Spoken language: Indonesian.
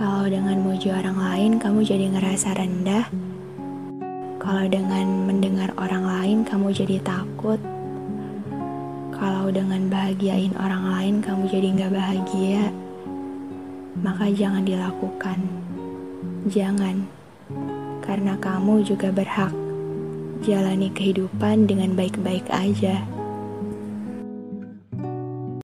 Kalau dengan muji orang lain kamu jadi ngerasa rendah. Kalau dengan mendengar orang lain kamu jadi takut. Kalau dengan bahagiain orang lain kamu jadi nggak bahagia. Maka jangan dilakukan. Jangan. Karena kamu juga berhak jalani kehidupan dengan baik-baik aja.